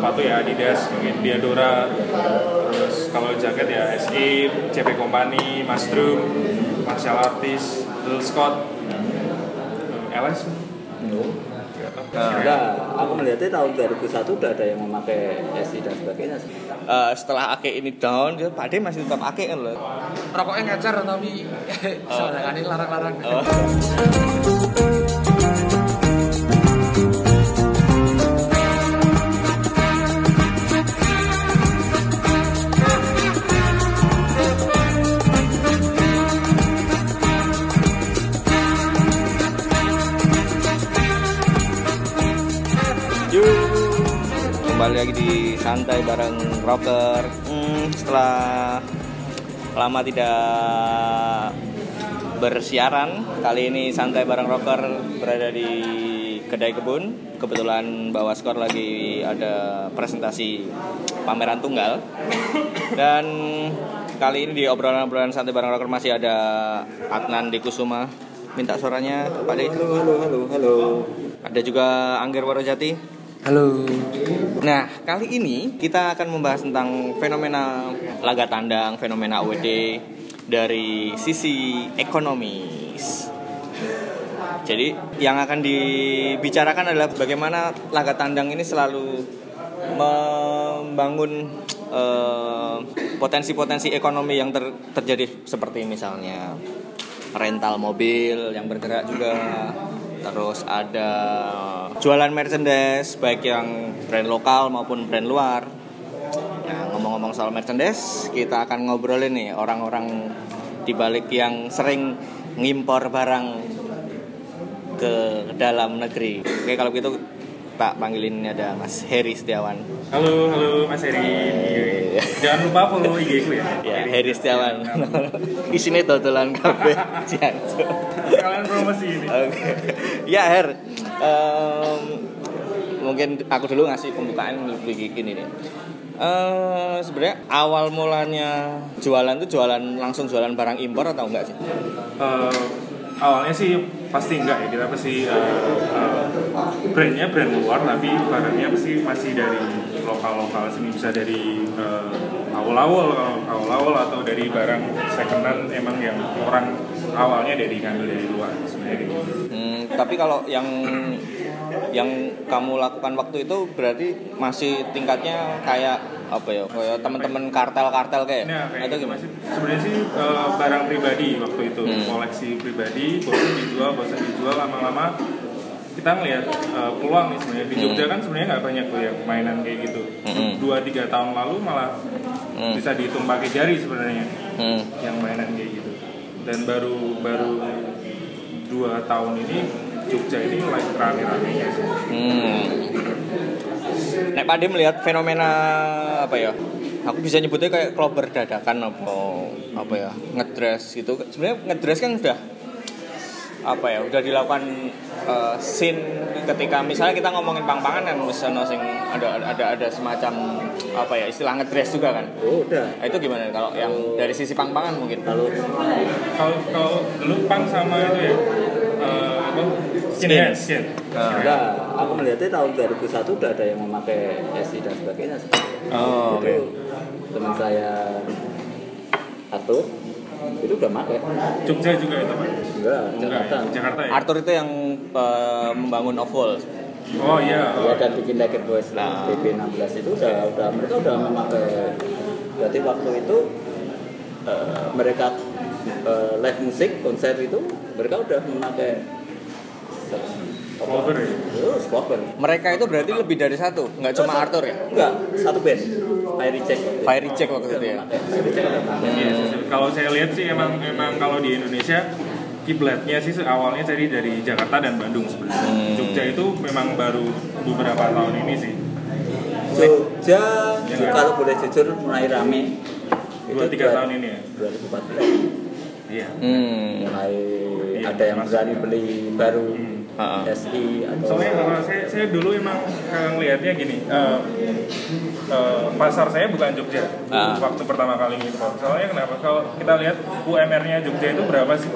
sepatu ya Adidas mungkin Diadora terus kalau jaket ya SI CP Company Mastrum Martial Artist Little Scott LS Nah, enggak, aku melihatnya tahun 2001 udah ada yang memakai SI dan sebagainya. Eh, setelah Ake ini down, dia Pak masih tetap Ake kan loh. Rokoknya ngacar tapi soalnya kan ini larang-larang. Oh. lagi di santai bareng rocker. Hmm, setelah lama tidak bersiaran, kali ini santai bareng rocker berada di kedai kebun. Kebetulan bawa skor lagi ada presentasi pameran tunggal. Dan kali ini di obrolan-obrolan santai bareng rocker masih ada Adnan Dikusuma. Minta suaranya Pak De. Halo, halo, halo, halo. Ada juga Angger Warojati. Halo. Nah, kali ini kita akan membahas tentang fenomena laga tandang, fenomena OWD dari sisi ekonomis. Jadi, yang akan dibicarakan adalah bagaimana laga tandang ini selalu membangun eh, potensi-potensi ekonomi yang ter- terjadi seperti misalnya rental mobil yang bergerak juga terus ada jualan merchandise baik yang brand lokal maupun brand luar. Nah ngomong-ngomong soal merchandise kita akan ngobrolin nih orang-orang di balik yang sering ngimpor barang ke dalam negeri. Oke kalau gitu tak panggilin ini ada Mas Heri Setiawan halo halo Mas Heri jangan lupa follow IG ku ya ya Heri Setiawan isinya totolan kabeh Jantung. kalian promosi ini Oke. Ya Her, Em, mungkin aku dulu ngasih pembukaan lebih gini nih. Eh sebenarnya awal mulanya jualan tuh jualan langsung jualan barang impor atau enggak sih? Eh, awalnya sih pasti enggak ya kita pasti eh, eh, brandnya brand luar tapi barangnya pasti masih dari lokal lokal sini bisa dari eh, awal-awal awal-awal atau dari barang secondan emang yang orang awalnya dari ngambil dari luar sebenarnya. Hmm, tapi kalau yang yang kamu lakukan waktu itu berarti masih tingkatnya kayak apa ya? Kayak teman-teman kartel-kartel kayak Nah, kayak atau gitu gimana? sih. Sebenarnya sih eh, barang pribadi waktu itu, Hmm. koleksi pribadi, bosan dijual, bosan dijual lama-lama kita ngelihat eh, peluang nih sebenarnya di Jogja kan sebenarnya nggak banyak tuh yang mainan kayak gitu. Hmm. Dua tiga tahun lalu malah Hmm. bisa dihitung pakai jari sebenarnya Hmm. yang mainan kayak gitu. Dan baru baru dua tahun ini Jogja ini mulai rame-ramenya sih. Hmm. Nek Pade melihat fenomena apa ya? Aku bisa nyebutnya kayak klober dadakan apa apa ya ngedress gitu. Sebenarnya ngedress kan udah apa ya udah dilakukan eh, scene ketika misalnya kita ngomongin pang-pangan kan misalnya sing ada ada ada semacam apa ya istilah ngedress juga kan Oh, udah. nah, itu gimana kalau yang dari sisi pang-pangan mungkin Kalau Kalau kalau dulu pang sama itu ya eh, Skinhead, skin. Nah, enggak, aku melihatnya tahun 2001 udah ada yang memakai SI dan sebagainya. oh, oke Itu teman saya Arthur itu udah pakai. Jogja juga itu pak. Enggak, Enggak Jakarta. ya? Jakarta ya. Arthur itu yang eh, membangun oval Oh iya. Ya dan bikin Naked Boys Nah. PP16 itu udah udah mereka udah memakai berarti waktu itu eh, mereka eh, live musik konser itu mereka udah memakai Ya. Cover. mereka itu berarti lebih dari satu nggak cuma Arthur ya Enggak, satu band. Fiery Check. Fiery Check waktu itu ya Fiery Check. Iya, kalau saya lihat sih emang emang kalau di Indonesia kiblatnya sih awalnya tadi dari Jakarta dan Bandung sebenarnya. Hmm. Jogja itu memang baru beberapa tahun ini sih. Jogja Ya. kalau boleh jujur mulai rame Dua tiga tahun ini ya. 2014 Iya. hmm. mulai Iya, ada yang berani beli baru Hmm. SI atau Soalnya kalau saya, saya dulu emang eh, ngelihatnya gini, eh, eh, pasar saya bukan Jogja Ah. waktu pertama kali ngimpor. Soalnya kenapa? Kalau kita lihat UMR-nya Jogja itu berapa sih?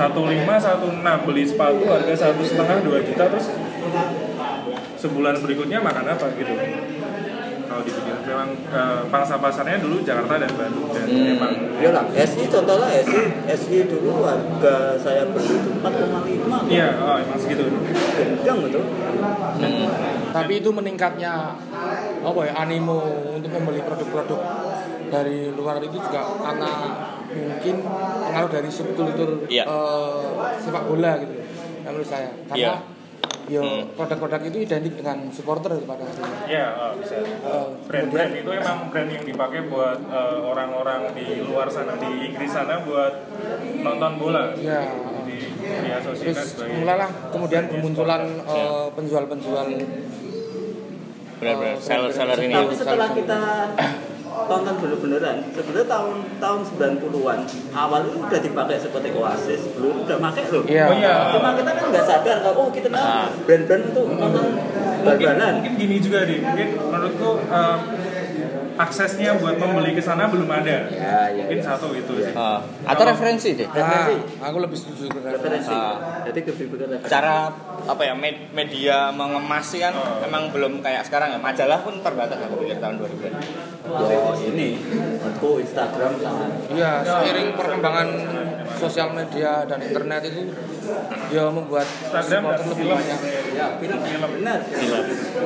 15, 16 beli sepatu harga satu setengah dua juta terus sebulan berikutnya makan apa gitu kalau dipikir memang eh, pangsa pasarnya dulu Jakarta dan Bandung. Dan Hmm. memang Ya lah, SI contohnya SI, SI dulu harga saya beli itu 4,5 iya oh, emang segitu Gendang itu Hmm. Tapi itu meningkatnya apa ya animo untuk membeli produk-produk dari luar itu juga karena mungkin pengaruh dari subkultur Iya. eh, sepak bola gitu menurut saya. Karena yo Hmm. produk-produk itu identik dengan supporter pada hari ini. Iya, oh, bisa. Eh, Brand-brand itu emang brand yang dipakai buat eh, orang-orang di luar sana, di Inggris sana buat nonton bola. ya Di, diasosiasikan terus sebagai mulailah kemudian sport. eh, penjual-penjual Benar-benar eh, seller-seller ini. Tapi setelah kita tonton bener-beneran sebenarnya tahun tahun 90-an awal itu udah dipakai seperti Oasis belum udah pakai loh Iya. Oh iya. cuma kita kan nggak sadar kalau oh kita Ah. nah, brand-brand itu nonton mungkin, bal-balan mungkin gini juga deh, mungkin menurutku eh, aksesnya buat membeli ke sana belum ada. ya ya Mungkin ya. satu itu sih. Ah, atau Kalau- referensi deh. Referensi. Ah, aku lebih setuju dengan referensi Ah. jadi kebijakan referensi cara apa ya med- media mengemas kan Oh. emang belum kayak sekarang ya majalah pun terbatas aku pikir tahun 2000 ya ini menurutku Instagram sangat Iya, seiring perkembangan sosial media dan internet itu ya membuat Instagram supporter lebih banyak. ya film benar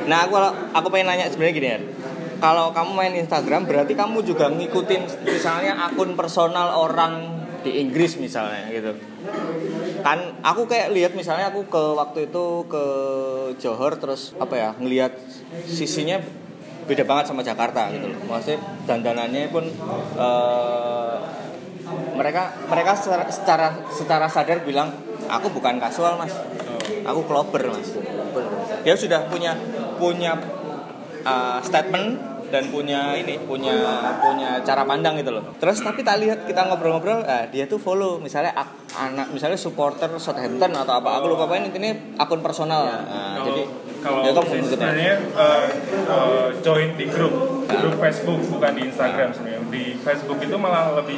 nah aku aku pengen nanya sebenarnya gini ya kalau kamu main Instagram berarti kamu juga ngikutin misalnya akun personal orang di Inggris misalnya gitu. Kan aku kayak lihat misalnya aku ke waktu itu ke Johor terus apa ya ngelihat sisinya beda banget sama Jakarta gitu loh. Maksudnya dandanannya pun eh, mereka mereka secara, secara secara sadar bilang aku bukan kasual mas. Aku klober mas. Dia sudah punya punya uh, statement dan punya ini punya punya cara pandang gitu loh. Terus tapi tak lihat kita ngobrol-ngobrol ah, dia tuh follow misalnya ak- anak misalnya supporter Southampton atau apa aku lupa apa ini intinya akun personal. Nah, kalau jadi kalau ya kamu ngikutin. sebenarnya eh, eh, join di grup grup Facebook bukan di Instagram sebenarnya. Di Facebook itu malah lebih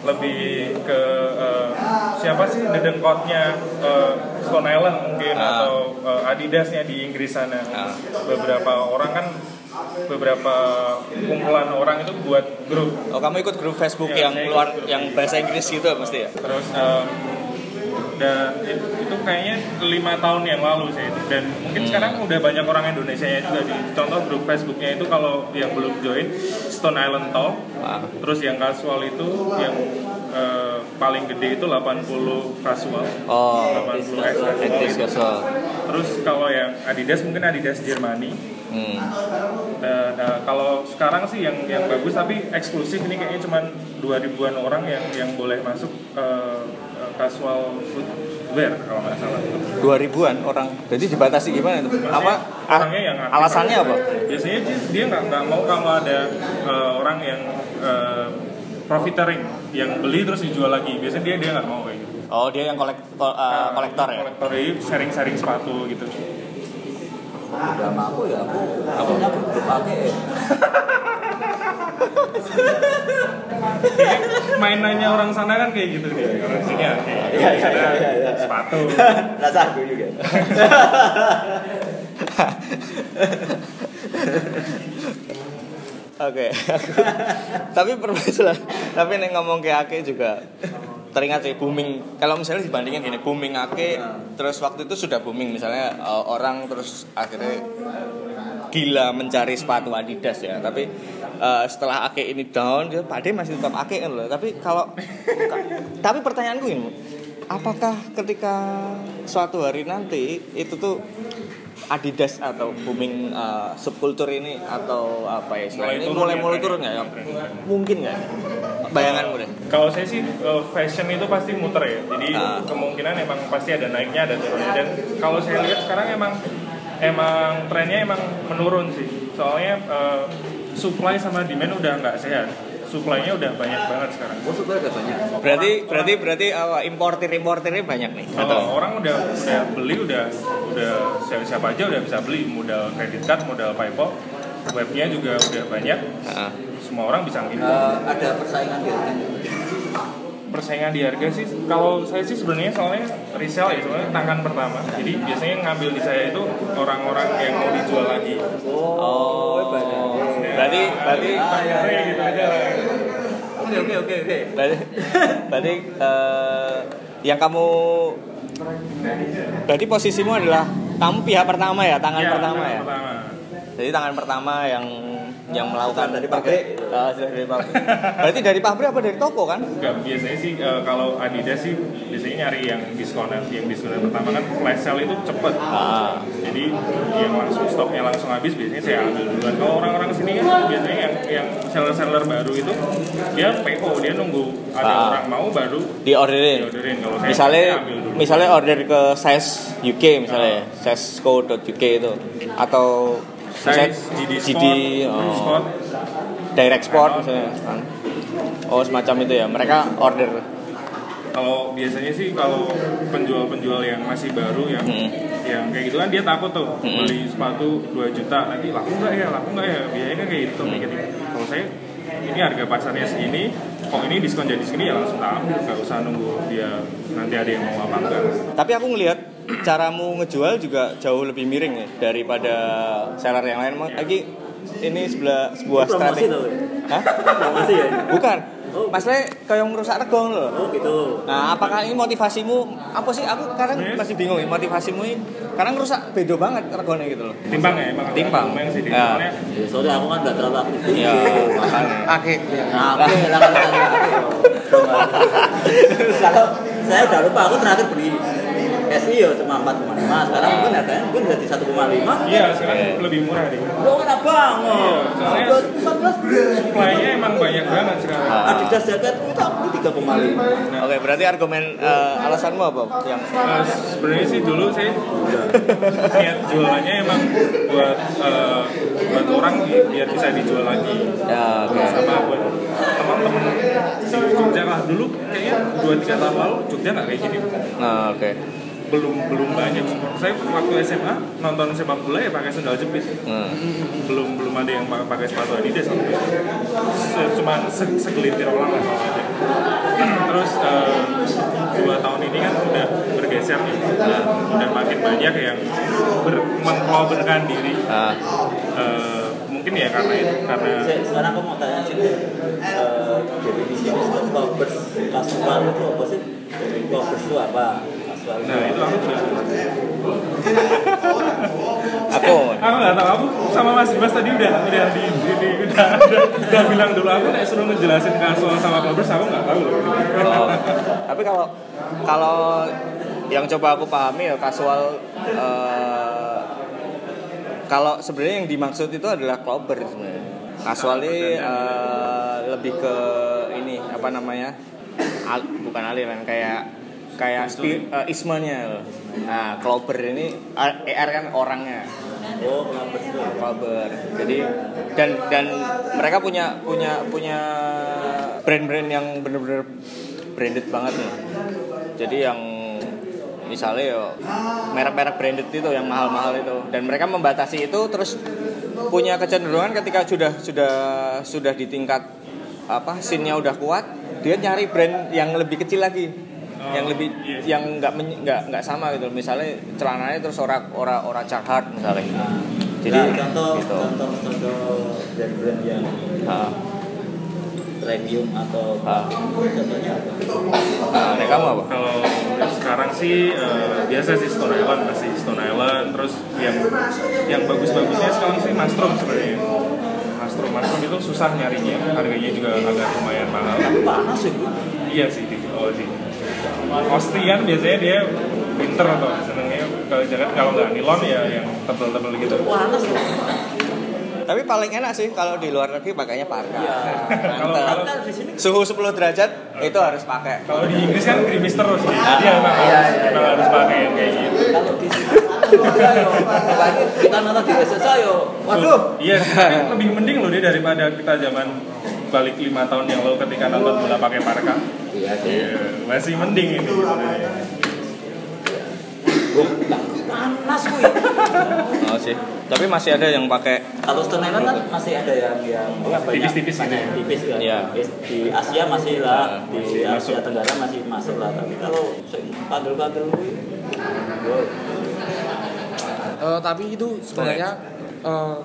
lebih ke eh, siapa sih dedengkotnya eh, Stone Island mungkin Ah. atau eh, Adidasnya di Inggris sana Ah. beberapa orang kan beberapa kumpulan orang itu buat grup oh kamu ikut grup Facebook Iya, yang luar yang bahasa Inggris gitu mesti ya terus em, dan it- itu kayaknya lima tahun yang lalu sih itu dan mungkin Hmm. sekarang udah banyak orang Indonesia juga di contoh grup Facebooknya itu kalau yang belum join Stone Island Talk Ah. terus yang kasual itu yang eh, paling gede itu 80 kasual oh 80 X kasual etis itu. kasual terus kalau yang Adidas mungkin Adidas Jermani hmm. Nah, nah, kalau sekarang sih yang yang bagus tapi eksklusif ini kayaknya cuma 2000-an orang yang yang boleh masuk eh, casual footwear kalau nggak salah. 2000-an orang jadi dibatasi gimana itu apa ah, orangnya yang alasannya apa Biasanya dia, nggak nggak mau kalau ada eh, orang yang eh, profiteering yang beli terus dijual lagi. Biasanya dia dia nggak mau kayak gitu. oh dia yang kolek, kol- uh, kolektor ya Kolektor ini sharing-sharing sepatu gitu. udah sama aku ya aku akhirnya aku belum pakai mainannya orang sana kan kayak gitu deh. Orang sini ya kayak gitu. Iya, iya, iya, iya, iya. sepatu. rasa aku juga Oke, tapi permasalahan, tapi nih ngomong ke Ake juga teringat sih booming. Kalau misalnya dibandingin gini, booming Ake, terus waktu itu sudah booming misalnya eh, orang terus akhirnya gila mencari sepatu Adidas ya. Tapi eh, setelah Ake ini down, dia Pade masih tetap Ake kan loh. Tapi kalau, tapi pertanyaanku ini, apakah ketika suatu hari nanti itu tuh Adidas atau booming uh, subkultur ini atau apa ya Mulai ini turun mulai ya, mulai turun nggak ya? tren-tren. Mungkin nggak? Bayanganmu deh. Kalau saya sih eh, fashion itu pasti muter ya. Jadi Ah. kemungkinan emang pasti ada naiknya ada turunnya. Dan kalau saya lihat sekarang emang emang trennya emang menurun sih. Soalnya eh, supply sama demand udah nggak sehat. Supply-nya udah banyak banget sekarang. aku suka ada banyak Berarti berarti berarti uh, importir importirnya banyak nih. Kalau Atau? orang udah udah beli udah udah siapa, siapa aja udah bisa beli modal kredit card, modal PayPal, webnya juga udah banyak. Ah. Semua orang bisa ngirim. Eh, ada persaingan gitu kan persaingan di harga sih kalau saya sih sebenarnya soalnya resell ya soalnya tangan pertama jadi biasanya ngambil di saya itu orang-orang yang mau dijual lagi Oh, berarti berarti Bayarnya gitu aja lah. Oke oke oke oke. berarti, berarti eh, yang kamu berarti posisimu adalah kamu pihak pertama ya tangan Iya, pertama tangan ya pertama. jadi tangan pertama yang yang melakukan dari pabrik. Ah, sudah dari pabrik. Berarti dari pabrik apa dari toko kan? Enggak, biasanya sih eh, kalau Adidas sih biasanya nyari yang diskonan yang diskonan pertama kan flash sale itu cepet. Ah. Jadi yang langsung stoknya langsung habis biasanya saya ambil duluan. Kalau orang-orang sini kan biasanya yang yang seller-seller baru itu dia PO dia nunggu ada Ah. orang mau baru diorderin. diorderin. Kalau saya misalnya saya ambil dulu. misalnya order ke size UK misalnya size co.uk itu. Atau misalnya size GD GD, oh, direct export misalnya. Oh semacam itu ya. Mereka order. Kalau biasanya sih kalau penjual-penjual yang masih baru yang Hmm. yang kayak gitu kan dia takut tuh Hmm. beli sepatu 2 juta nanti laku nggak ya? Laku nggak ya? Biayanya kan kayak gitu mikirnya. Kalau saya ini harga pasarnya segini kok ini diskon jadi segini ya langsung tak ambil nggak usah nunggu dia nanti ada yang mau apa enggak Tapi aku ngelihat caramu ngejual juga jauh lebih miring nih daripada seller yang lain. Lagi ini sebelah sebuah strategi. ya? Hah? Promosi ya? Bukan. Oh. Masalahnya kayak ngerusak regong loh. Oh gitu. Nah, apakah ini motivasimu apa sih? Aku kadang Yes. masih bingung ya motivasimu ini karena ngerusak bedo banget regone gitu loh. timbang ya emang Timbang. lumayan sih Ya. soalnya Ya, soalnya aku kan nggak terlalu aktif. Iya, makanya. Oke, ya. Nah, oke lah kalau Kalau saya udah lupa, aku terakhir beli SI ya cuma 4,5 sekarang mungkin harganya mungkin jadi 1,5 iya sekarang lebih murah deh Lo enak banget. soalnya 14 supply-nya emang banyak banget sekarang Adidas jaket itu aku 3,5. Oke, berarti argumen eh, alasanmu apa? Yang Nah, sebenarnya sih dulu saya niat jualannya emang buat eh, buat orang bi- biar bisa dijual lagi ya, oke. sama buat teman-teman di Jogja lah dulu kayaknya dua tiga tahun lalu Jogja nggak kayak gini Nah, oke. Belum belum banyak support saya waktu SMA nonton sepak bola ya pakai sendal jepit. Hmm. belum belum ada yang pakai sepatu Adidas waktu itu Se- cuma se- segelintir orang lah kalau ada. Terus eh, dua tahun ini kan udah bergeser nih. Nah, udah makin banyak yang ber, mengcoverkan diri. Ah, Eh, mungkin ya karena itu karena Se- Sekarang aku mau tanya sini eh, definisi covers kasual itu apa sih? Covers itu apa? Nah itu aku juga aku aku nggak tahu aku sama Mas Dimas tadi udah udah di, di, di- udah, udah, udah bilang dulu aku nek suruh ngejelasin kasual sama covers aku nggak tahu loh Oh, tapi kalau kalau yang coba aku pahami ya kasual eh, kalau sebenarnya yang dimaksud itu adalah clobber sebenarnya. Kasual ini eh, lebih ke ini apa namanya? Al- bukan aliran kayak kayak spi, eh, ismenya. Nah, clobber ini ER kan orangnya. Oh, itu. Faber. Jadi dan dan mereka punya punya punya brand-brand yang bener-bener branded banget nih. Jadi yang misalnya ya merek-merek branded itu yang mahal-mahal itu dan mereka membatasi itu terus punya kecenderungan ketika sudah sudah sudah di tingkat apa scene-nya udah kuat dia nyari brand yang lebih kecil lagi yang lebih iya sih. yang nggak nggak nggak sama gitu misalnya celananya terus ora ora ora Carhartt misalnya jadi Nah, contoh, gitu contoh contoh brand-brand yang Ah, premium atau ah. contohnya apa? Nah, nek kamu apa Kalau sekarang sih eh, biasa sih Stone Island masih Stone Island terus yang yang bagus-bagusnya sekarang sih Mastrom sebenarnya. Mastrom Mastrom itu susah nyarinya, harganya juga agak lumayan mahal. Panas ya, Bu. Iya sih, di oh sih. Austrian biasanya dia winter atau senengnya kalau jaket kalau nggak nilon ya yang tebel-tebel gitu. Panas loh. tapi paling enak sih kalau di luar negeri pakainya parka Kalau- Mantap. kalau- di sini suhu 10 derajat itu harus pakai Kalau di Inggris kan gerimis terus, jadi emang Iya, harus, iya, emang iya. harus pakai yang kayak gitu. kalau di sini apalagi kita nonton di SSA yo. Waduh. Iya, tapi lebih mending loh dia daripada kita zaman balik lima tahun yang lalu ketika nonton bola pakai parka. Iya sih. Iya, masih mending ini. Wah, panas kuy. Oh sih. Tapi masih ada yang pakai Kalau Stone Island kan masih ada yang yang ya, banyak, Tipis-tipis gitu banyak ya? tipis kan. Iya. Tipis. Di Asia masih lah, Nah, di masih Asia masuk. Tenggara masih masuk lah. Tapi kalau sing kadel-kadel kuy. Eh, tapi itu sebenarnya eh,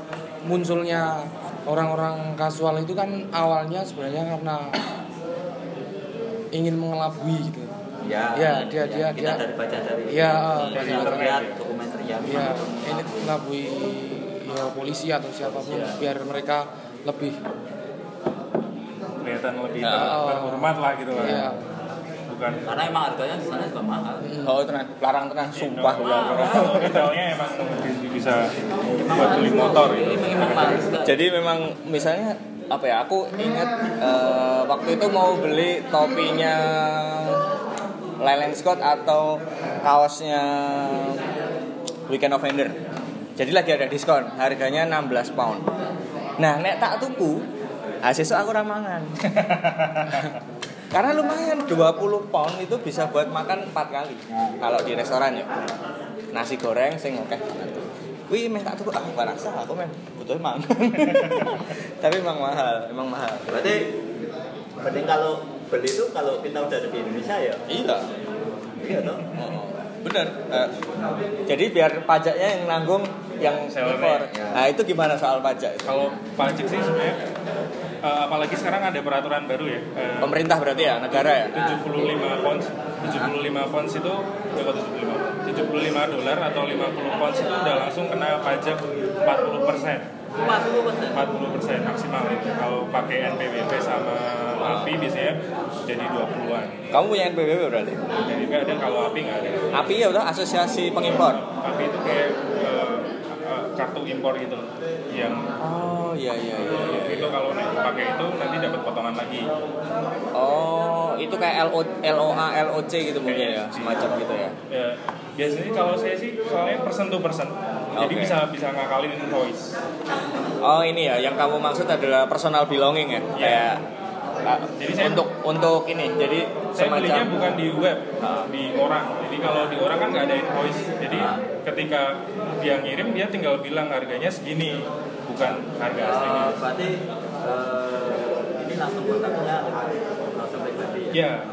munculnya orang-orang kasual itu kan awalnya sebenarnya karena ingin mengelabui gitu. Ya, Ya, dia- yang dia- kita dia- dari baca dari Iya, dari baca- lihat dokumenter yang Ya, ini mengelabui ya polisi atau siapa pun biar mereka lebih kelihatan lebih Ya. ter- terhormat lah gitu kan ya bukan karena emang harganya di sana juga mahal. Oh tenang, larang tenang, sumpah Nah, udah. kalau retailnya emang bi- bisa buat beli motor gitu. Jadi memang misalnya apa ya? Aku ingat eh, waktu itu mau beli topinya Lelen Scott atau kaosnya Weekend Offender. Jadi lagi ada diskon, harganya 16 pound. Nah, nek tak tuku, ah sesuk aku ramangan. Karena lumayan 20 pound itu bisa buat makan 4 kali. Kalau di restoran ya. Nasi goreng sing oke. Wih, meh tak tuku ah gak rasa aku men butuh emang. Tapi emang mahal, emang mahal. Berarti berarti kalau beli itu kalau kita udah ada di Indonesia ya, Iya. iya toh. Oh, bener. Eh, jadi biar pajaknya yang nanggung yang impor. Nah itu gimana soal pajak? itu? kalau pajak sih sebenarnya eh, apalagi sekarang ada peraturan baru ya eh, Pemerintah berarti ya, negara ya. 75 pounds 75 pounds itu berapa 75 75 dolar atau 50 pounds itu udah langsung kena pajak 40 persen 40 persen. 40 persen maksimal itu kalau pakai NPWP sama API biasanya jadi 20-an Kamu punya NPWP berarti? jadi ada kalau API nggak ada API ya udah asosiasi pengimpor. API itu kayak eh, eh, kartu impor gitu yang Oh iya iya iya. iya. itu kalau nih pakai itu nanti dapat potongan lagi Oh itu kayak LO, LOA LOC gitu mungkin ya, semacam gitu ya. ya biasanya kalau saya sih soalnya persen to persen jadi Oke. bisa bisa ngakalin invoice. Oh ini ya, yang kamu maksud adalah personal belonging ya, kayak ah, Jadi saya- untuk untuk ini, jadi saya belinya semacam bukan di web Ah. di orang. Jadi kalau di orang kan nggak ada invoice. Jadi ketika dia ngirim dia tinggal bilang harganya segini bukan harga aslinya Eh, berarti eh, ini langsung kontaknya ya.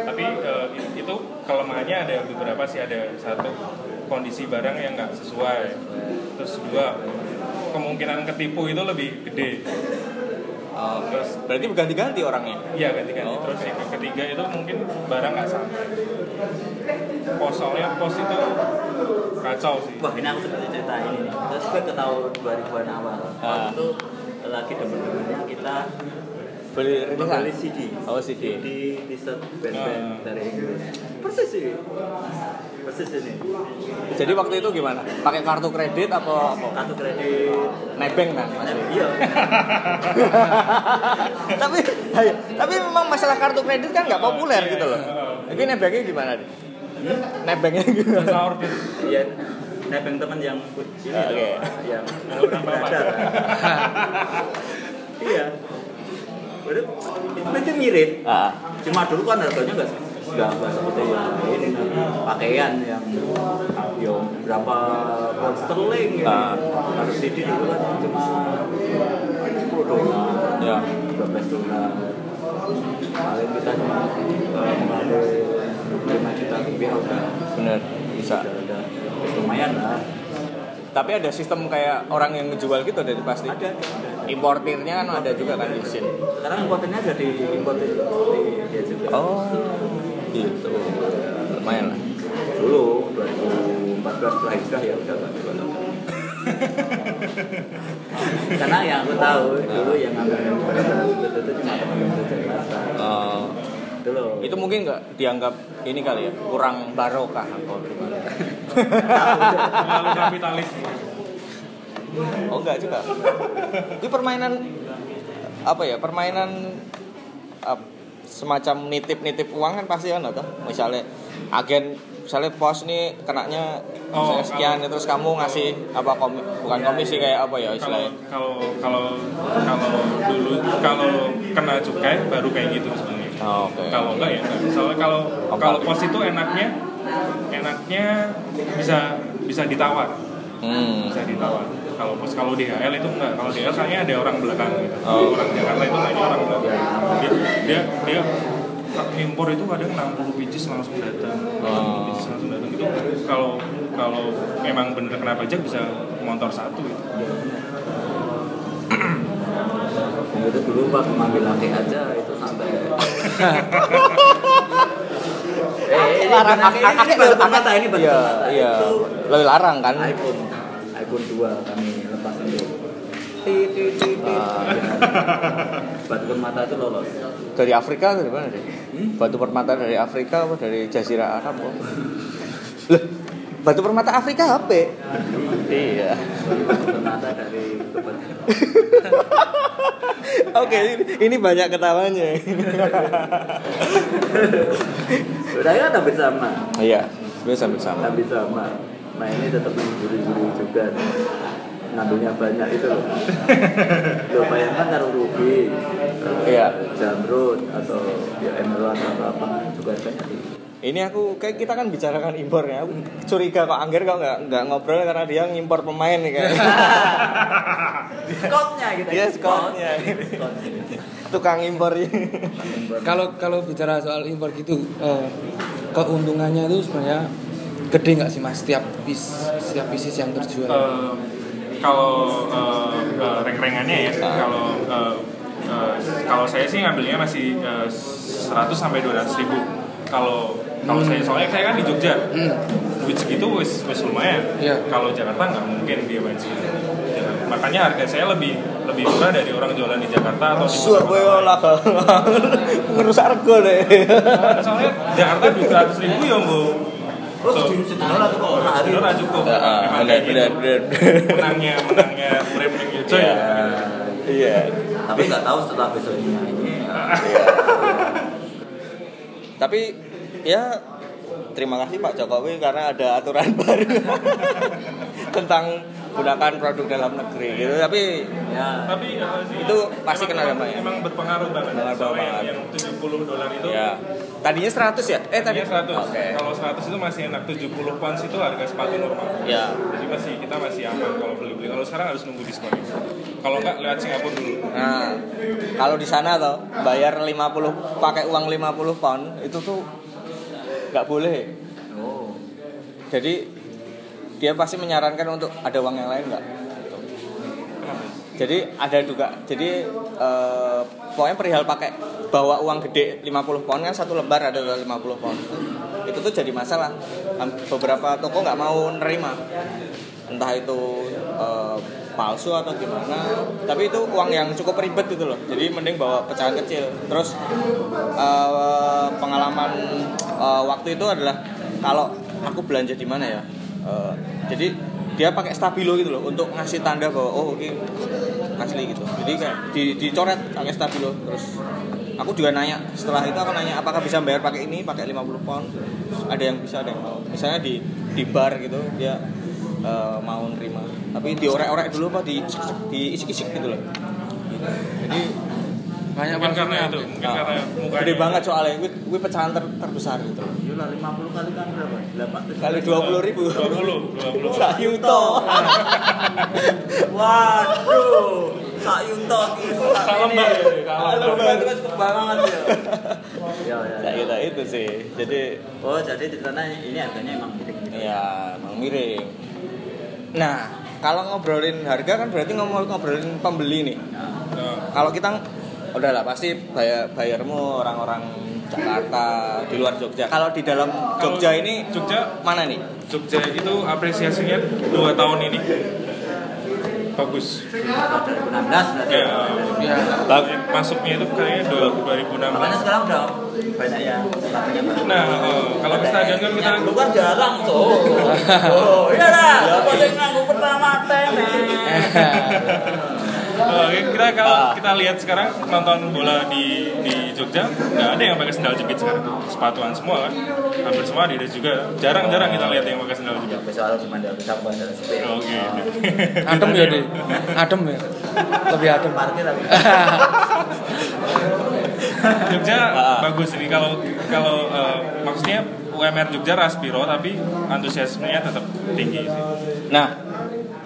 tapi eh, itu kelemahannya ada beberapa sih ada satu kondisi barang yang nggak sesuai terus dua kemungkinan ketipu itu lebih gede Oh, terus berarti berganti-ganti orangnya. Iya ganti-ganti Oh, terus yang ketiga itu mungkin barang nggak sampai pos soalnya pos itu kacau sih Wah ini aku seperti cerita ini nih. Terus gue ke tahun 2000-an awal. Waktu Ah. itu lagi demen-demennya kita Beli rilisan. membeli CD. Oh CD. di t-shirt band-band Ah. dari Inggris. Persis sih. Persis ini. Jadi waktu itu gimana? Pakai kartu kredit apa apa? Kartu kredit. Nebeng kan Nah, masih. iya. tapi tapi memang masalah kartu kredit kan nggak populer Iya, gitu loh. iya. Ini nebengnya gimana nih? Nebengnya gimana? Iya. Nebeng teman yang ini Ah, oke. yang orang beradar. iya. Udah, itu mirip. Ah, Cuma dulu kan harganya nggak nggak nggak seperti yang ini pakaian yang yang berapa pound sterling ya. Harus CD dulu kan cuma 10 dolar, ya. 12 dolar. Paling kita cuma eh, mengambil 5 juta rupiah udah Bener bisa. udah lumayan lah. Tapi ada sistem kayak orang yang ngejual gitu dari pasti. Ada, ada. Importirnya kan ada juga kan di sini. Sekarang importernya jadi importer di dia juga. Oh, gitu. Lumayan lah. Dulu 2014 setelah hijrah ya udah nggak jual. Karena yang aku tahu dulu yang ngambil barang-barang seperti itu cuma teman-teman di Jakarta. Eh, Itu loh. itu mungkin nggak dianggap ini kali ya kurang barokah atau gimana? Terlalu kapitalis Oh enggak juga. Itu permainan apa ya? Permainan ap- semacam nitip-nitip uang kan pasti kan atau misalnya agen misalnya pos nih kenanya Oh, misalnya sekian kalau- terus kamu ngasih apa komi, bukan komisi kayak apa ya istilahnya kalau kalau kalau dulu kalau kena cukai baru kayak gitu sebenarnya oh, oke kalau enggak ya enggak. soalnya kalau kalau pos itu enaknya enaknya bisa bisa ditawar. Hmm. bisa ditawar. Kalau pas kalau DHL itu enggak. Kalau DHL kayaknya ada orang belakang gitu. Oh. orang Jakarta itu kayaknya orang belakang. Dia dia dia impor itu kadang 60 pieces langsung datang. 60 pieces langsung datang. Itu kalau kalau memang bener kena pajak bisa motor satu gitu. itu dulu pak ngambil laki aja itu sampai eh ini Larang laki, ini baru permata ini Iya, permata. iya. itu Lebih larang kan? iPhone iPhone 2 kami lepas itu. Ah. Batu permata itu lolos Dari Afrika dari mana deh? Hmm? Batu permata dari Afrika apa dari Jazirah Arab? Loh, batu permata Afrika HP? Iya. Oke, ini, ini banyak ketawanya. udah kan hampir sama Iya, sebenarnya sama. hampir sama nah ini tetap menggurui-gurui juga ngambilnya banyak itu loh lo bayangkan kalau rugi eh, Iya. jamrut atau ya emerald atau apa juga tinggi Ini aku kayak kita kan bicarakan impor ya. Aku curiga kok Angger kok nggak nggak ngobrol karena dia ngimpor pemain nih kayak. Skotnya gitu. Iya, skotnya. Tukang impor ini. Kalau kalau bicara soal impor gitu, eh, keuntungannya itu sebenarnya gede nggak sih mas setiap bis setiap bisnis yang terjual? Eh, kalau eh, eh, reng-rengannya ya kalau eh, eh, kalau saya sih ngambilnya masih eh, 100 sampai 200 ribu kalau kalau saya soalnya saya kan di Jogja Hmm. duit segitu wis wis lumayan Iya. kalau Jakarta nggak mungkin dia main segitu Ya, makanya harga saya lebih lebih murah dari orang jualan di Jakarta atau di Surabaya lah. Ngerusak rego deh. Nah, soalnya Jakarta duit 100 ribu ya bu sedih sedih lah tuh kok hari. Sedih lah cukup Ah, Memang benar, benar, gitu. benar. menangnya menangnya Premier gitu Iya. ya Iya. Tapi nggak tahu setelah besoknya ini. Tapi ya terima kasih Pak Jokowi karena ada aturan baru tentang gunakan produk dalam negeri gitu. Tapi Ya. tapi sih, Itu pasti emang- kena dampaknya. emang berpengaruh banget Berpengaruh soalnya yang, banget. yang 70 dolar itu ya tadinya 100 ya? Eh tadi tadinya 100 Oke. kalau 100 itu masih enak 70 pounds itu harga sepatu normal Ya. jadi masih kita masih aman kalau beli beli kalau sekarang harus nunggu diskon kalau nggak lewat Singapura dulu Nah, kalau di sana tuh bayar 50 pakai uang 50 pound itu tuh nggak boleh. Oh. Jadi dia pasti menyarankan untuk ada uang yang lain nggak? Gitu. Jadi ada juga. Jadi eh, pokoknya perihal pakai bawa uang gede 50 pound kan satu lembar ada 50 pound. Itu tuh jadi masalah. Beberapa toko nggak mau nerima. Entah itu eh, palsu atau gimana. Tapi itu uang yang cukup ribet gitu loh. Jadi mending bawa pecahan kecil. Terus eh, pengalaman eh, waktu itu adalah kalau aku belanja di mana ya? Eh, jadi dia pakai stabilo gitu loh untuk ngasih tanda bahwa oh ini asli gitu. Jadi kayak di, dicoret pakai stabilo terus aku juga nanya setelah itu aku nanya apakah bisa bayar pakai ini pakai 50 pound? Ada yang bisa ada yang mau. Misalnya di di bar gitu dia eh, mau nerima. Tapi diorek-orek dulu apa di diisik-isik gitu loh. Jadi Banyak mungkin karena itu mungkin ah, karena mukanya gede banget soalnya gue, gue pecahan ter- terbesar gitu loh Yolah 50 kali kan berapa? 8 kali dua puluh ribu 20 20 Sak yuto Waduh. Sak Yunto. Sak lembar sak lembar. itu kan cukup banget ya. Ya ya. ya. gitu itu sih jadi Oh, jadi ceritanya ini harganya emang gede. ya emang miring nah kalau ngobrolin harga kan berarti ngomong ngobrolin pembeli nih Nah, kalau kita udahlah pasti bayar bayarmu orang-orang Jakarta di luar Jogja kalau di dalam Jogja Kalau ini Jogja mana nih Jogja itu apresiasinya dua tahun ini bagus 2016 berarti. ya Ya. masuknya itu kayaknya dua- Makanya 2016 sekarang udah banyak yang baru. nah eh, kalau ke stadion kan kita dulu kan jarang tuh. Oh, iya lah. Siapa sih nganggu pertama tenis? eh, kita kalau kita lihat sekarang nonton bola di di Jogja nggak ada yang pakai sendal jepit sekarang sepatuan semua kan hampir semua Adidas juga jarang-jarang kita lihat yang pakai sendal jepit Ya, soal cuma ada bisa bukan ada sepeda. oke Adem ya deh. Adem ya. Lebih adem. Parkir tapi. Jogja Ah. bagus ini kalau kalau eh, maksudnya UMR Jogja Raspiro tapi antusiasmenya tetap tinggi sih. Nah,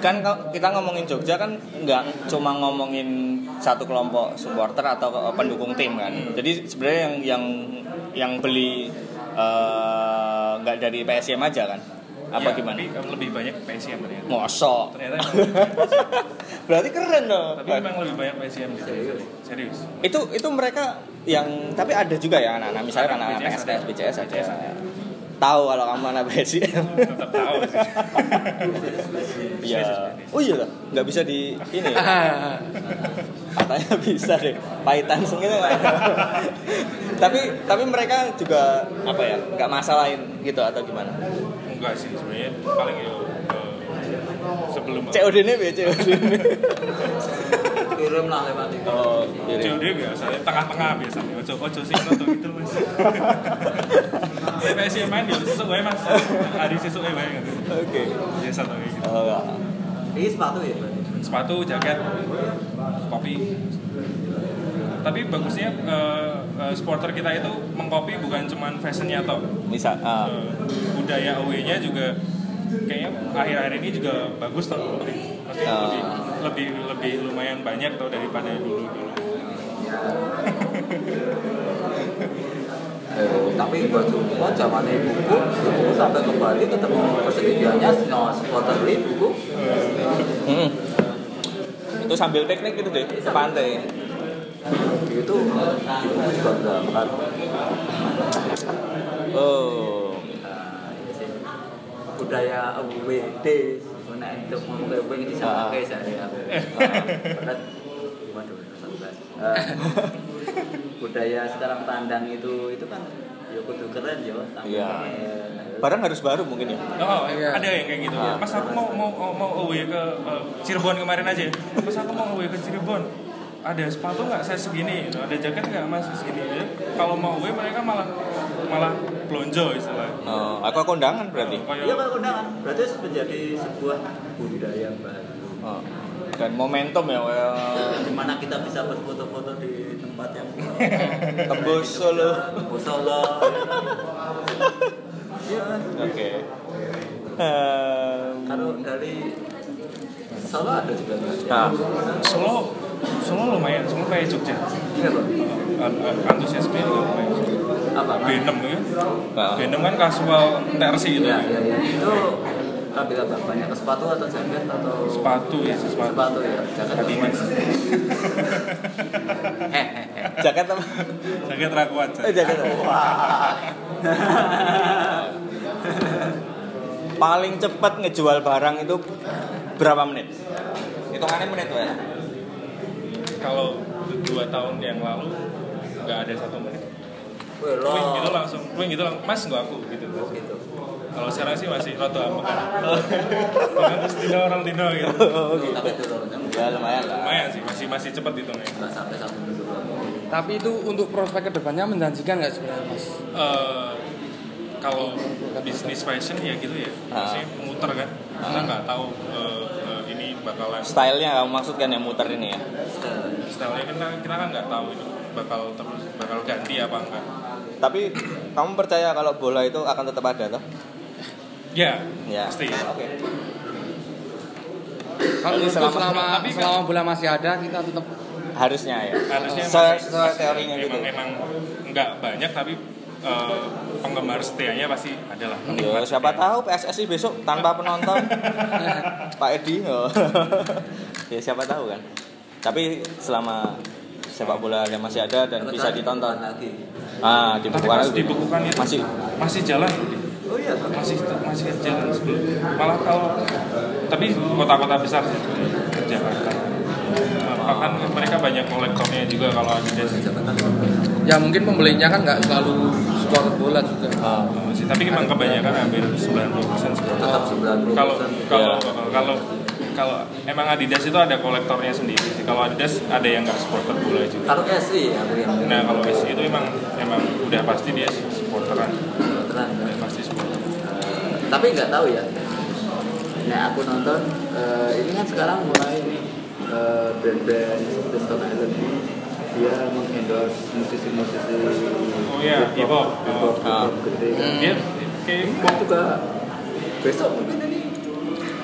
kan kalau kita ngomongin Jogja kan nggak cuma ngomongin satu kelompok supporter atau ke- pendukung tim kan. Jadi sebenarnya yang yang yang beli eh, nggak dari PSM aja kan? Apa Ya, gimana? Tapi em, lebih banyak PSM ternyata. Mosok. Ternyata Berarti keren dong. tapi memang lebih banyak PSM gitu. Serius. itu itu mereka yang tapi ada juga ya anak-anak misalnya anak-anak BCS ada. BCS BCS ada. Tahu kalau kamu anak PSM Tetap tahu sih. Iya. Oh iya lah, nggak bisa di ini. ya? Katanya bisa deh. Paitan gitu. tapi tapi mereka juga apa ya? nggak masalahin gitu atau gimana? Enggak sih sebenarnya paling ya eh, sebelum COD ini ya COD ini. kirim lah lewat itu Oh. COD biasanya tengah-tengah biasanya ojo ojo sih atau gitu mas PSM main ya sesuk wae mas hari sesuk wae wae gitu Oke. biasa tuh kayak gitu Oh, enggak. ini sepatu ya berarti sepatu jaket topi tapi bagusnya eh, eh, supporter kita itu mengcopy bukan cuman fashionnya toh Bisa. ah. Eh, budaya away-nya juga kayaknya akhir-akhir ini juga bagus toh Maksudnya Ah. lebih lebih lebih lumayan banyak toh daripada dulu dulu Eh, tapi buat semua zaman buku buku sampai ke Bali ketemu persediaannya no supporter beli buku Hmm. Itu sambil piknik gitu deh, ke pantai. itu di buku juga makan Oh. Nah, budaya WD nah itu ngomong kayak gue ini sama Ah. kayak saya Berat. waduh satu belas. Eh, budaya sekarang tandang itu itu kan ya kudu keren yo tampil Iya. Barang harus baru mungkin ya. Oh, Iya. ada yang kayak gitu. Ah. Mas aku mau mau mau away ke eh, Cirebon kemarin aja. Mas aku mau away ke Cirebon. Ada sepatu nggak saya segini? Ada jaket nggak mas segini? Ya, kalau mau away mereka malah malah blonjo istilahnya. Oh, aku kondangan berarti. Kayak- Iya kalau undangan berarti menjadi sebuah budaya baru Oh. Dan momentum ya, kayak di mana kita bisa berfoto-foto di tempat yang tembus Solo. tembus Solo. Oke. Kalau dari Solo ada juga nggak? Nah, Solo Solo lumayan, Solo kayak Jogja. Iya an- Antusiasme juga lumayan. Apa? Benem ya. Nah. Benem kan kasual tersi itu. Iya iya iya. Itu ambil apa? Banyak ke sepatu atau jaket atau Sepatu ya, sepatu. sepatu ya. Jaket Adidas. Hehehe. jaket apa? Jaket rakuan. Eh, jaket. Wah. Paling cepat ngejual barang itu berapa menit? Hitungannya menit ya. Kalau dua tahun yang lalu nggak ada satu menit. Wih, gitu langsung, wing gitu langsung, mas nggak aku gitu. Oh, gitu. Kalau sekarang sih masih roto aman. Bukan terus dino orang dino gitu. Tapi itu loh, kan Ya lumayan lah. Lumayan sih, masih masih cepet gitu nih. sampai satu. Tapi itu untuk prospek ke depannya menjanjikan nggak sebenarnya mas? Eh, kalau bisnis fashion ya gitu ya, Ah. masih muter kan. Kita nggak tahu eh, eh, ini bakalan Stylenya kamu maksudkan yang muter ini ya? stylenya kan kita kan nggak tahu itu bakal terus bakal ganti apa enggak. Tapi kamu percaya kalau bola itu akan tetap ada toh? Ya, Ya. pasti. Oke. Kalau selama- selama tapi selama bola masih ada kita tetap Harusnya ya. Harusnya Se- masih, sesuai teorinya gitu. emang, emang nggak banyak tapi eh, penggemar setianya pasti adalah. Ya, siapa tahu PSSI besok tanpa penonton Pak Edi oh. ya siapa tahu kan tapi selama sepak bola yang masih ada dan bisa ditonton lagi. ah dibukukan pas lagi dibukukan itu masih masih jalan. Oh iya, masih masih jalan sebelum malah kalau tapi kota-kota besar sih Jakarta Nah, kan mereka banyak kolektornya juga kalau Adidas ya mungkin pembelinya kan nggak selalu supporter bola juga. ah, Oh, sih tapi memang kebanyakan hampir 90% seperti itu. Tetap 90%. kalau kalau kalau kalau emang Adidas itu ada kolektornya sendiri sih kalau Adidas ada yang nggak supporter bola juga Kalau SI ya, nah kalau SC itu emang emang udah pasti dia supporteran terang. Tapi nggak tahu ya. Nah aku nonton eh, ini kan sekarang mulai nih eh, band-band The Stone Island ini dia mengendorse musisi-musisi Oh iya, hip hop. hip hop Ah. gede kan. dia kayak Kan juga besok mungkin ini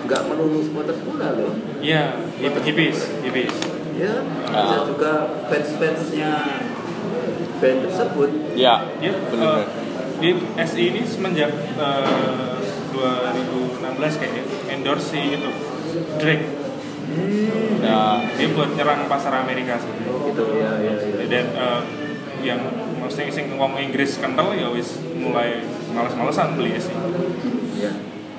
nggak melulu supporter bola loh. Iya, hip- hippies, hippies. Ya, bisa Ah. juga fans-fansnya band tersebut. Ya, Ya, benar. eh, di SI ini semenjak eh, 2016 kayaknya endorse si itu Drake. Ya, Dia buat nyerang pasar Amerika sih. Gitu ya, ya, ya. Dan eh, yang maksudnya sing ngomong Inggris kental ya wis mulai males-malesan beli. Ya.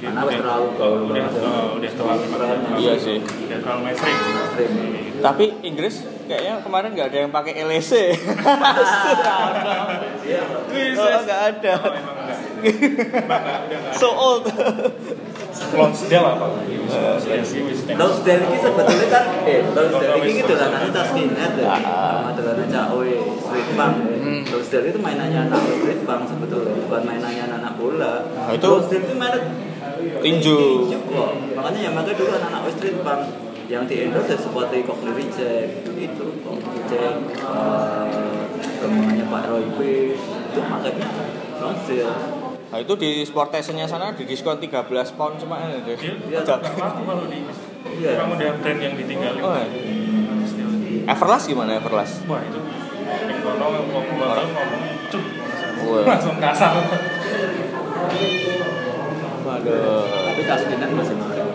Ya, Karena wis terlalu gaul udah, banget. eh, udah terlalu terlalu- Iya sih. Udah terlalu mainstream. Tapi Inggris kayaknya kemarin nggak ada yang pakai LEC. Iya, oh, nggak ada. Oh, So old. Lonsdale apa? Iya sih, wis. Lonsdale ini sebetulnya kan, eh, Lonsdale ini Lonsdale. gitu lah, nanti tas skinhead ya, Ah. sama dolanan cawe, street punk ya. Lonsdale itu mainannya anak street punk sebetulnya, bukan mainannya anak bola. Nah, itu- Lonsdale itu mainan Tinju. tinju kok, makanya yang makanya dulu anak-anak street punk yang di endorse ya seperti Cockney Reject itu Cockney Reject eh, temannya Pak Roy P itu makanya Lonsdale Nah itu di sport stationnya sana di diskon 13 pound cuma ini deh. Iya, kalau di Iya. Emang udah brand yang ditinggalin. Oh, iya. Everlast gimana Everlast? Wah itu yang kono ngomong ngomong cuk langsung kasar. Waduh. tapi tas skinhead masih mahal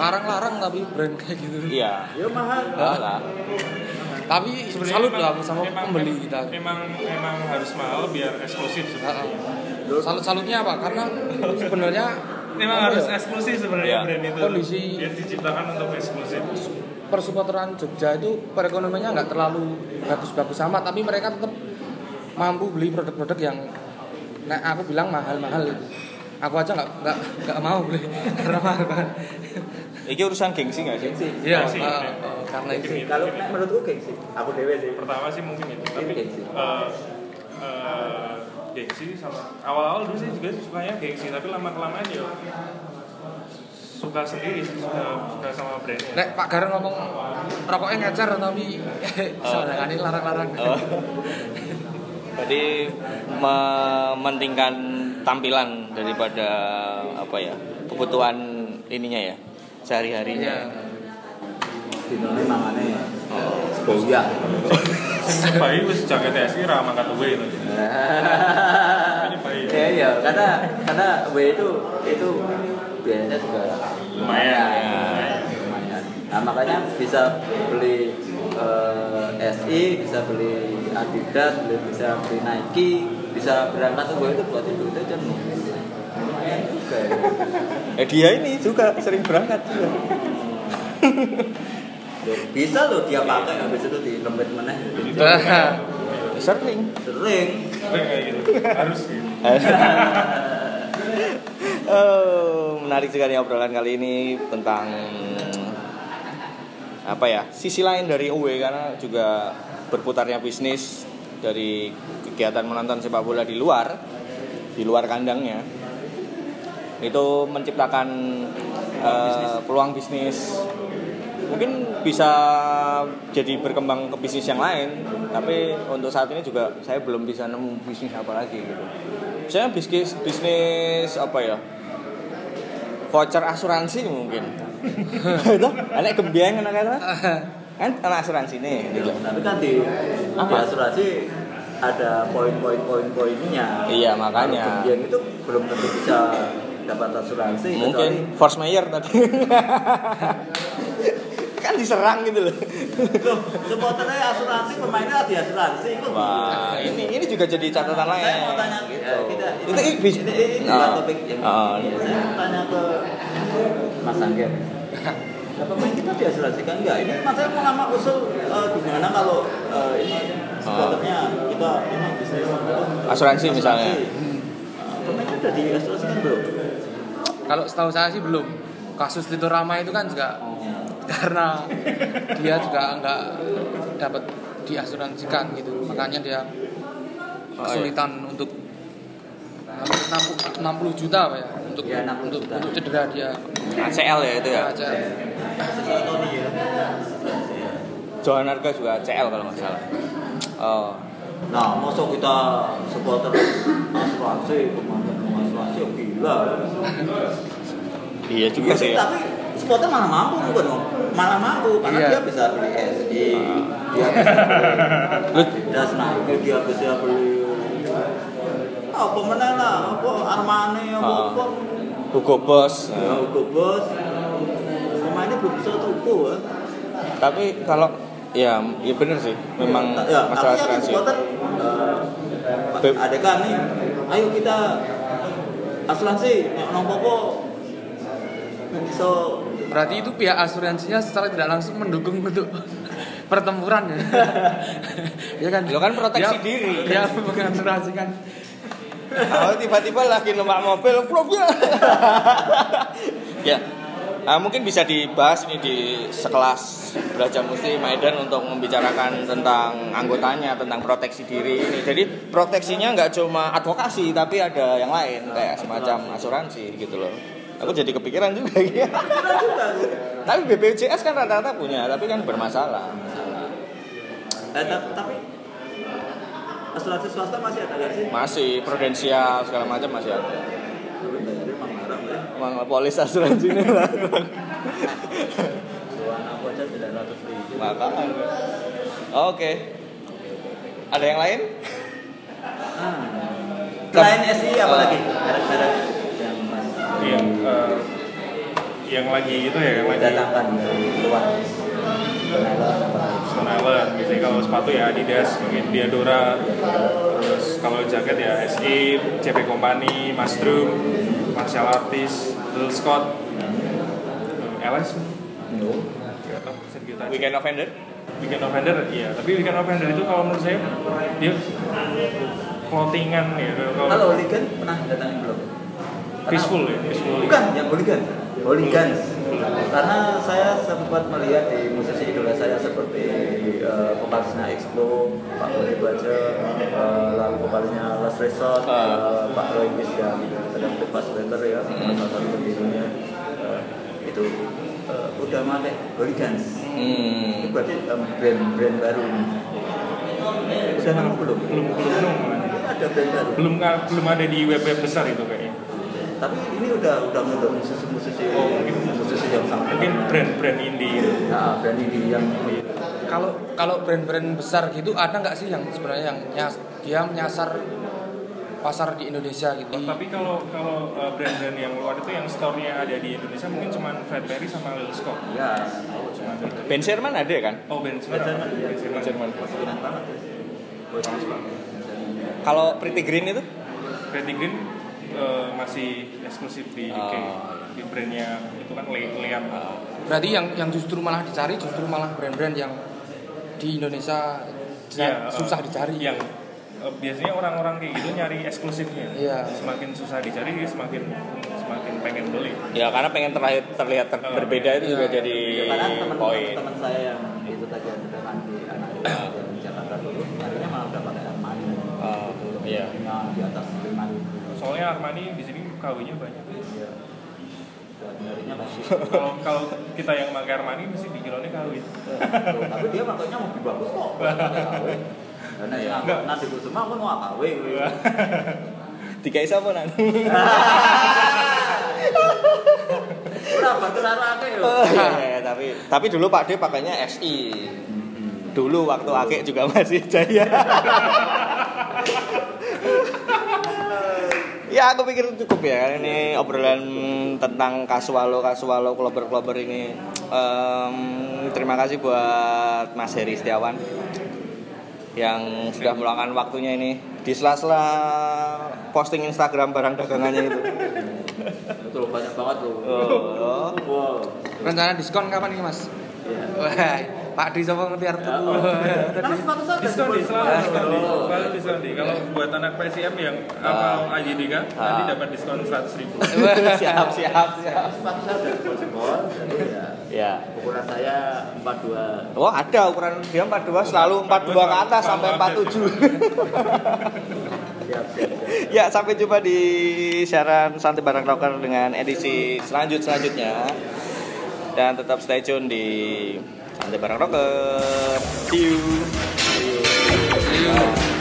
Larang-larang tapi brand kayak gitu. Iya. ya mahal Ah, lah. Tapi Sebenarnya salut lah sama emang- pembeli kita. Emang emang harus mahal biar eksklusif sebenarnya. Salut salutnya apa? Karena sebenarnya Memang harus ya, eksklusif sebenarnya Iya. brand itu. Kondisi- Dia diciptakan untuk eksklusif. persupporteran Jogja itu perekonomiannya nggak terlalu bagus-bagus amat, tapi mereka tetap mampu beli produk-produk yang nah aku bilang mahal-mahal. Aku aja nggak nggak nggak mau beli karena mahal kan. Ini urusan gengsi nggak sih? gengsi Iya, Gengsi, eh, ya. eh, karena itu. Gengsi. kalau nek menurutku gengsi aku dewe sih Pertama sih mungkin itu, tapi gengsi. eh, eh, gengsi sama awal-awal dulu sih juga sukanya gengsi, tapi lama kelamaan ya suka sendiri, sih, suka suka sama brandnya. Nek Pak Gar ngomong rokoknya ngajar tapi soalnya ini larang-larang. Oh. Jadi mementingkan tampilan daripada apa ya kebutuhan ininya ya sehari-harinya. Iya. dinone mangane boya Sing bayi wis jaket SI ra mangkat duwe itu. Ya ya karena karena W itu itu biayanya juga Lumayan, lumayan, lumayan. nah makanya bisa beli eh, SI bisa beli Adidas beli- bisa beli Nike bisa berangkat ke W itu buat itu lumayan juga ya. Eh dia ini juga sering berangkat juga. Bisa loh dia pakai habis itu di lembet mana Sering. sering Kayak gitu. Harus gitu. oh, menarik sekali obrolan kali ini tentang apa ya sisi lain dari UW karena juga berputarnya bisnis dari kegiatan menonton sepak bola di luar di luar kandangnya itu menciptakan eh, peluang bisnis. Mungkin bisa jadi berkembang ke bisnis yang lain tapi untuk saat ini juga saya belum bisa nemu bisnis apa lagi gitu. Misalnya bisnis bisnis apa ya? Voucher asuransi mungkin. Itu anak gembiang anak kata. Kan anak asuransi nih gitu. tapi kan di, di Apa? asuransi ada poin-poin poin-poinnya Iya, makanya. itu belum tentu bisa dapat asuransi mungkin force mayor tadi kan diserang gitu loh kecuali loh supporternya asuransi pemainnya di asuransi itu wah ini ini juga jadi catatan lain saya mau tanya gitu. eh, kita itu ini, ini, ini, ini, ini bukan Oh. topik yang Oh. ini. saya mau tanya ke Mas Angger Nah, pemain kita diasuransikan enggak? Ini mas saya mau lama usul eh, gimana kalau eh, ini supporternya kita ini bisnis apa? Asuransi misalnya. Nah, Pemain kita udah diasuransikan belum? Kalau setahu saya sih belum. Kasus Lito Rama itu kan juga karena dia juga nggak dapat diasuransikan gitu. Makanya dia Oh, kesulitan untuk hampir 60, 60 juta apa ya untuk Ya, 60 untuk, juta. untuk cedera dia. ACL ya itu ya Aja. Sesuai Tony ya. Johan Harga juga ACL kalau nggak salah oh Nah, masuk kita supporter asuransi, komandan asuransi, oh gila. Iya juga sih. ya. Tapi supporter malah mampu bukan dong? Malah mampu karena Iya. dia bisa beli SI, dia bisa beli Adidas Nike, dia bisa beli apa mana lah, apa Armani, apa Ah. apa. Hugo Boss. Ya, Hugo Boss. Pemainnya belum bisa tuku ya. Tapi kalau ya, ya bener sih. Memang ya, masalah tapi eh, Beb- ada kan nih, ayo kita asuransi, nong popo. So, Berarti itu pihak asuransinya secara tidak langsung mendukung untuk pertempuran ya. ya kan? Lo kan proteksi Dia- diri. Dia mengasuransikan. Kalau tiba-tiba lagi numpak mobil, flop ya. ya, Nah, mungkin bisa dibahas ini di sekelas belajar musti Maidan untuk membicarakan tentang anggotanya, tentang proteksi diri ini. Jadi proteksinya nggak cuma advokasi, tapi ada yang lain kayak semacam asuransi gitu loh. Aku jadi kepikiran juga ya. tapi BPJS kan rata-rata punya, tapi kan bermasalah. eh, ta- tapi asuransi swasta masih ada sih? Masih prudensial segala macam masih ada. Emang polis lah. Aku aja 900 ribu. Makanya. Oke. Ada yang lain? Ah. Selain SI apa lagi? Merek-merek yang mas yang eh, yang lagi itu ya yang lagi datangkan dari luar. Lagi? Stone Island gitu kalau sepatu ya Adidas mungkin Diadora terus kalau jaket ya SI CP Company Masdrum Martial Artist Little Scott LS No. Weekend Offender? Weekend Offender iya tapi Weekend Offender itu kalau menurut saya dia clothingan ya kalau hooligan pernah datangin belum? Karena- peaceful ya peaceful Bukan, yang hooligan. Hooligans. Karena saya sempat melihat di musisi idola saya seperti eh, vokalisnya Expo, Pak Budi Baja, eh, lalu vokalisnya Last Resort, Ah. eh, Pak Roy Bis yang sedang pas Weather ya, salah satu pendirinya. Eh, itu eh, udah pakai hooligans. Itu Hmm. berarti em, brand-brand baru. Udah nemu belum? belum belum Ada brand baru. belum belum ada di web web besar itu kayaknya Tapi ini udah udah untuk musisi-musisi Oh, mungkin. musisi yang sangat mungkin brand-brand indie gitu. Nah, brand ini yang Kalau kalau brand-brand besar gitu ada nggak sih yang sebenarnya yang nyas, dia menyasar pasar di Indonesia gitu? Tapi kalau kalau uh, brand-brand yang luar itu yang store-nya ada di Indonesia mungkin cuma Fredberry sama Lil Scott. ya Cuma itu. Ben Sherman ada kan? Oh, Ben Sherman. Sherman, iya. Ben Sherman. Sherman. kemungkinan banget. Kalau Pretty Green itu? Pretty Green uh, masih eksklusif di UK. Oh, Di brandnya itu kan Le Liam. Berarti yang yang justru malah dicari justru malah brand-brand yang di Indonesia Iya, uh, susah dicari. Yang uh, biasanya orang-orang kayak gitu nyari eksklusifnya. Iya. Semakin susah dicari, dia semakin semakin pengen beli. Ya karena pengen terlihat terlihat ter- Oh, berbeda itu iya. juga jadi Karena teman-teman poin. teman saya yang itu tadi yang sedangkan di anak di Jakarta dulu, nyarinya malah udah pakai Armani. Oh, iya. Yang di atas lima ribu. Soalnya Armani di sini KW-nya banyak. Iya. Kalau kalau kita yang pakai Armani mesti dikiranya KW. Tapi dia makanya lebih bagus kok. Karena yang Enggak. nanti gue semua kan mau KW. Tiga isa apa nang? Udah batu rara akeh lho. Iya, tapi tapi dulu Pak D pakainya SI. Dulu waktu Akek juga masih jaya. ya aku pikir cukup ya ini obrolan tentang kasualo kasualo klober klober ini. Em, terima kasih buat Mas Heri Setiawan yang sudah meluangkan waktunya ini di sela-sela posting Instagram barang dagangannya itu. Betul banyak banget loh. Oh. Wow. Rencana diskon kapan nih Mas? Iya. Wah, Pak Di sama ngerti arti Ya, oh. Sepatu saya diskon di selalu Ah, diskon di oh. selalu diskon di kalau buat anak PSM yang hafal AJDK nanti Ah. dapat diskon seratus ribu siap siap siap. Sepatu saya udah jebol-jebol, jadi ya ukuran saya 42 Oh ada ukuran dia 42 selalu 42 ke atas sampai 47. siap siap siap. ya sampai jumpa di siaran Santai Barang Rocker dengan edisi selanjut selanjutnya dan tetap stay tune di Santai Barang Rocker. See you. See you.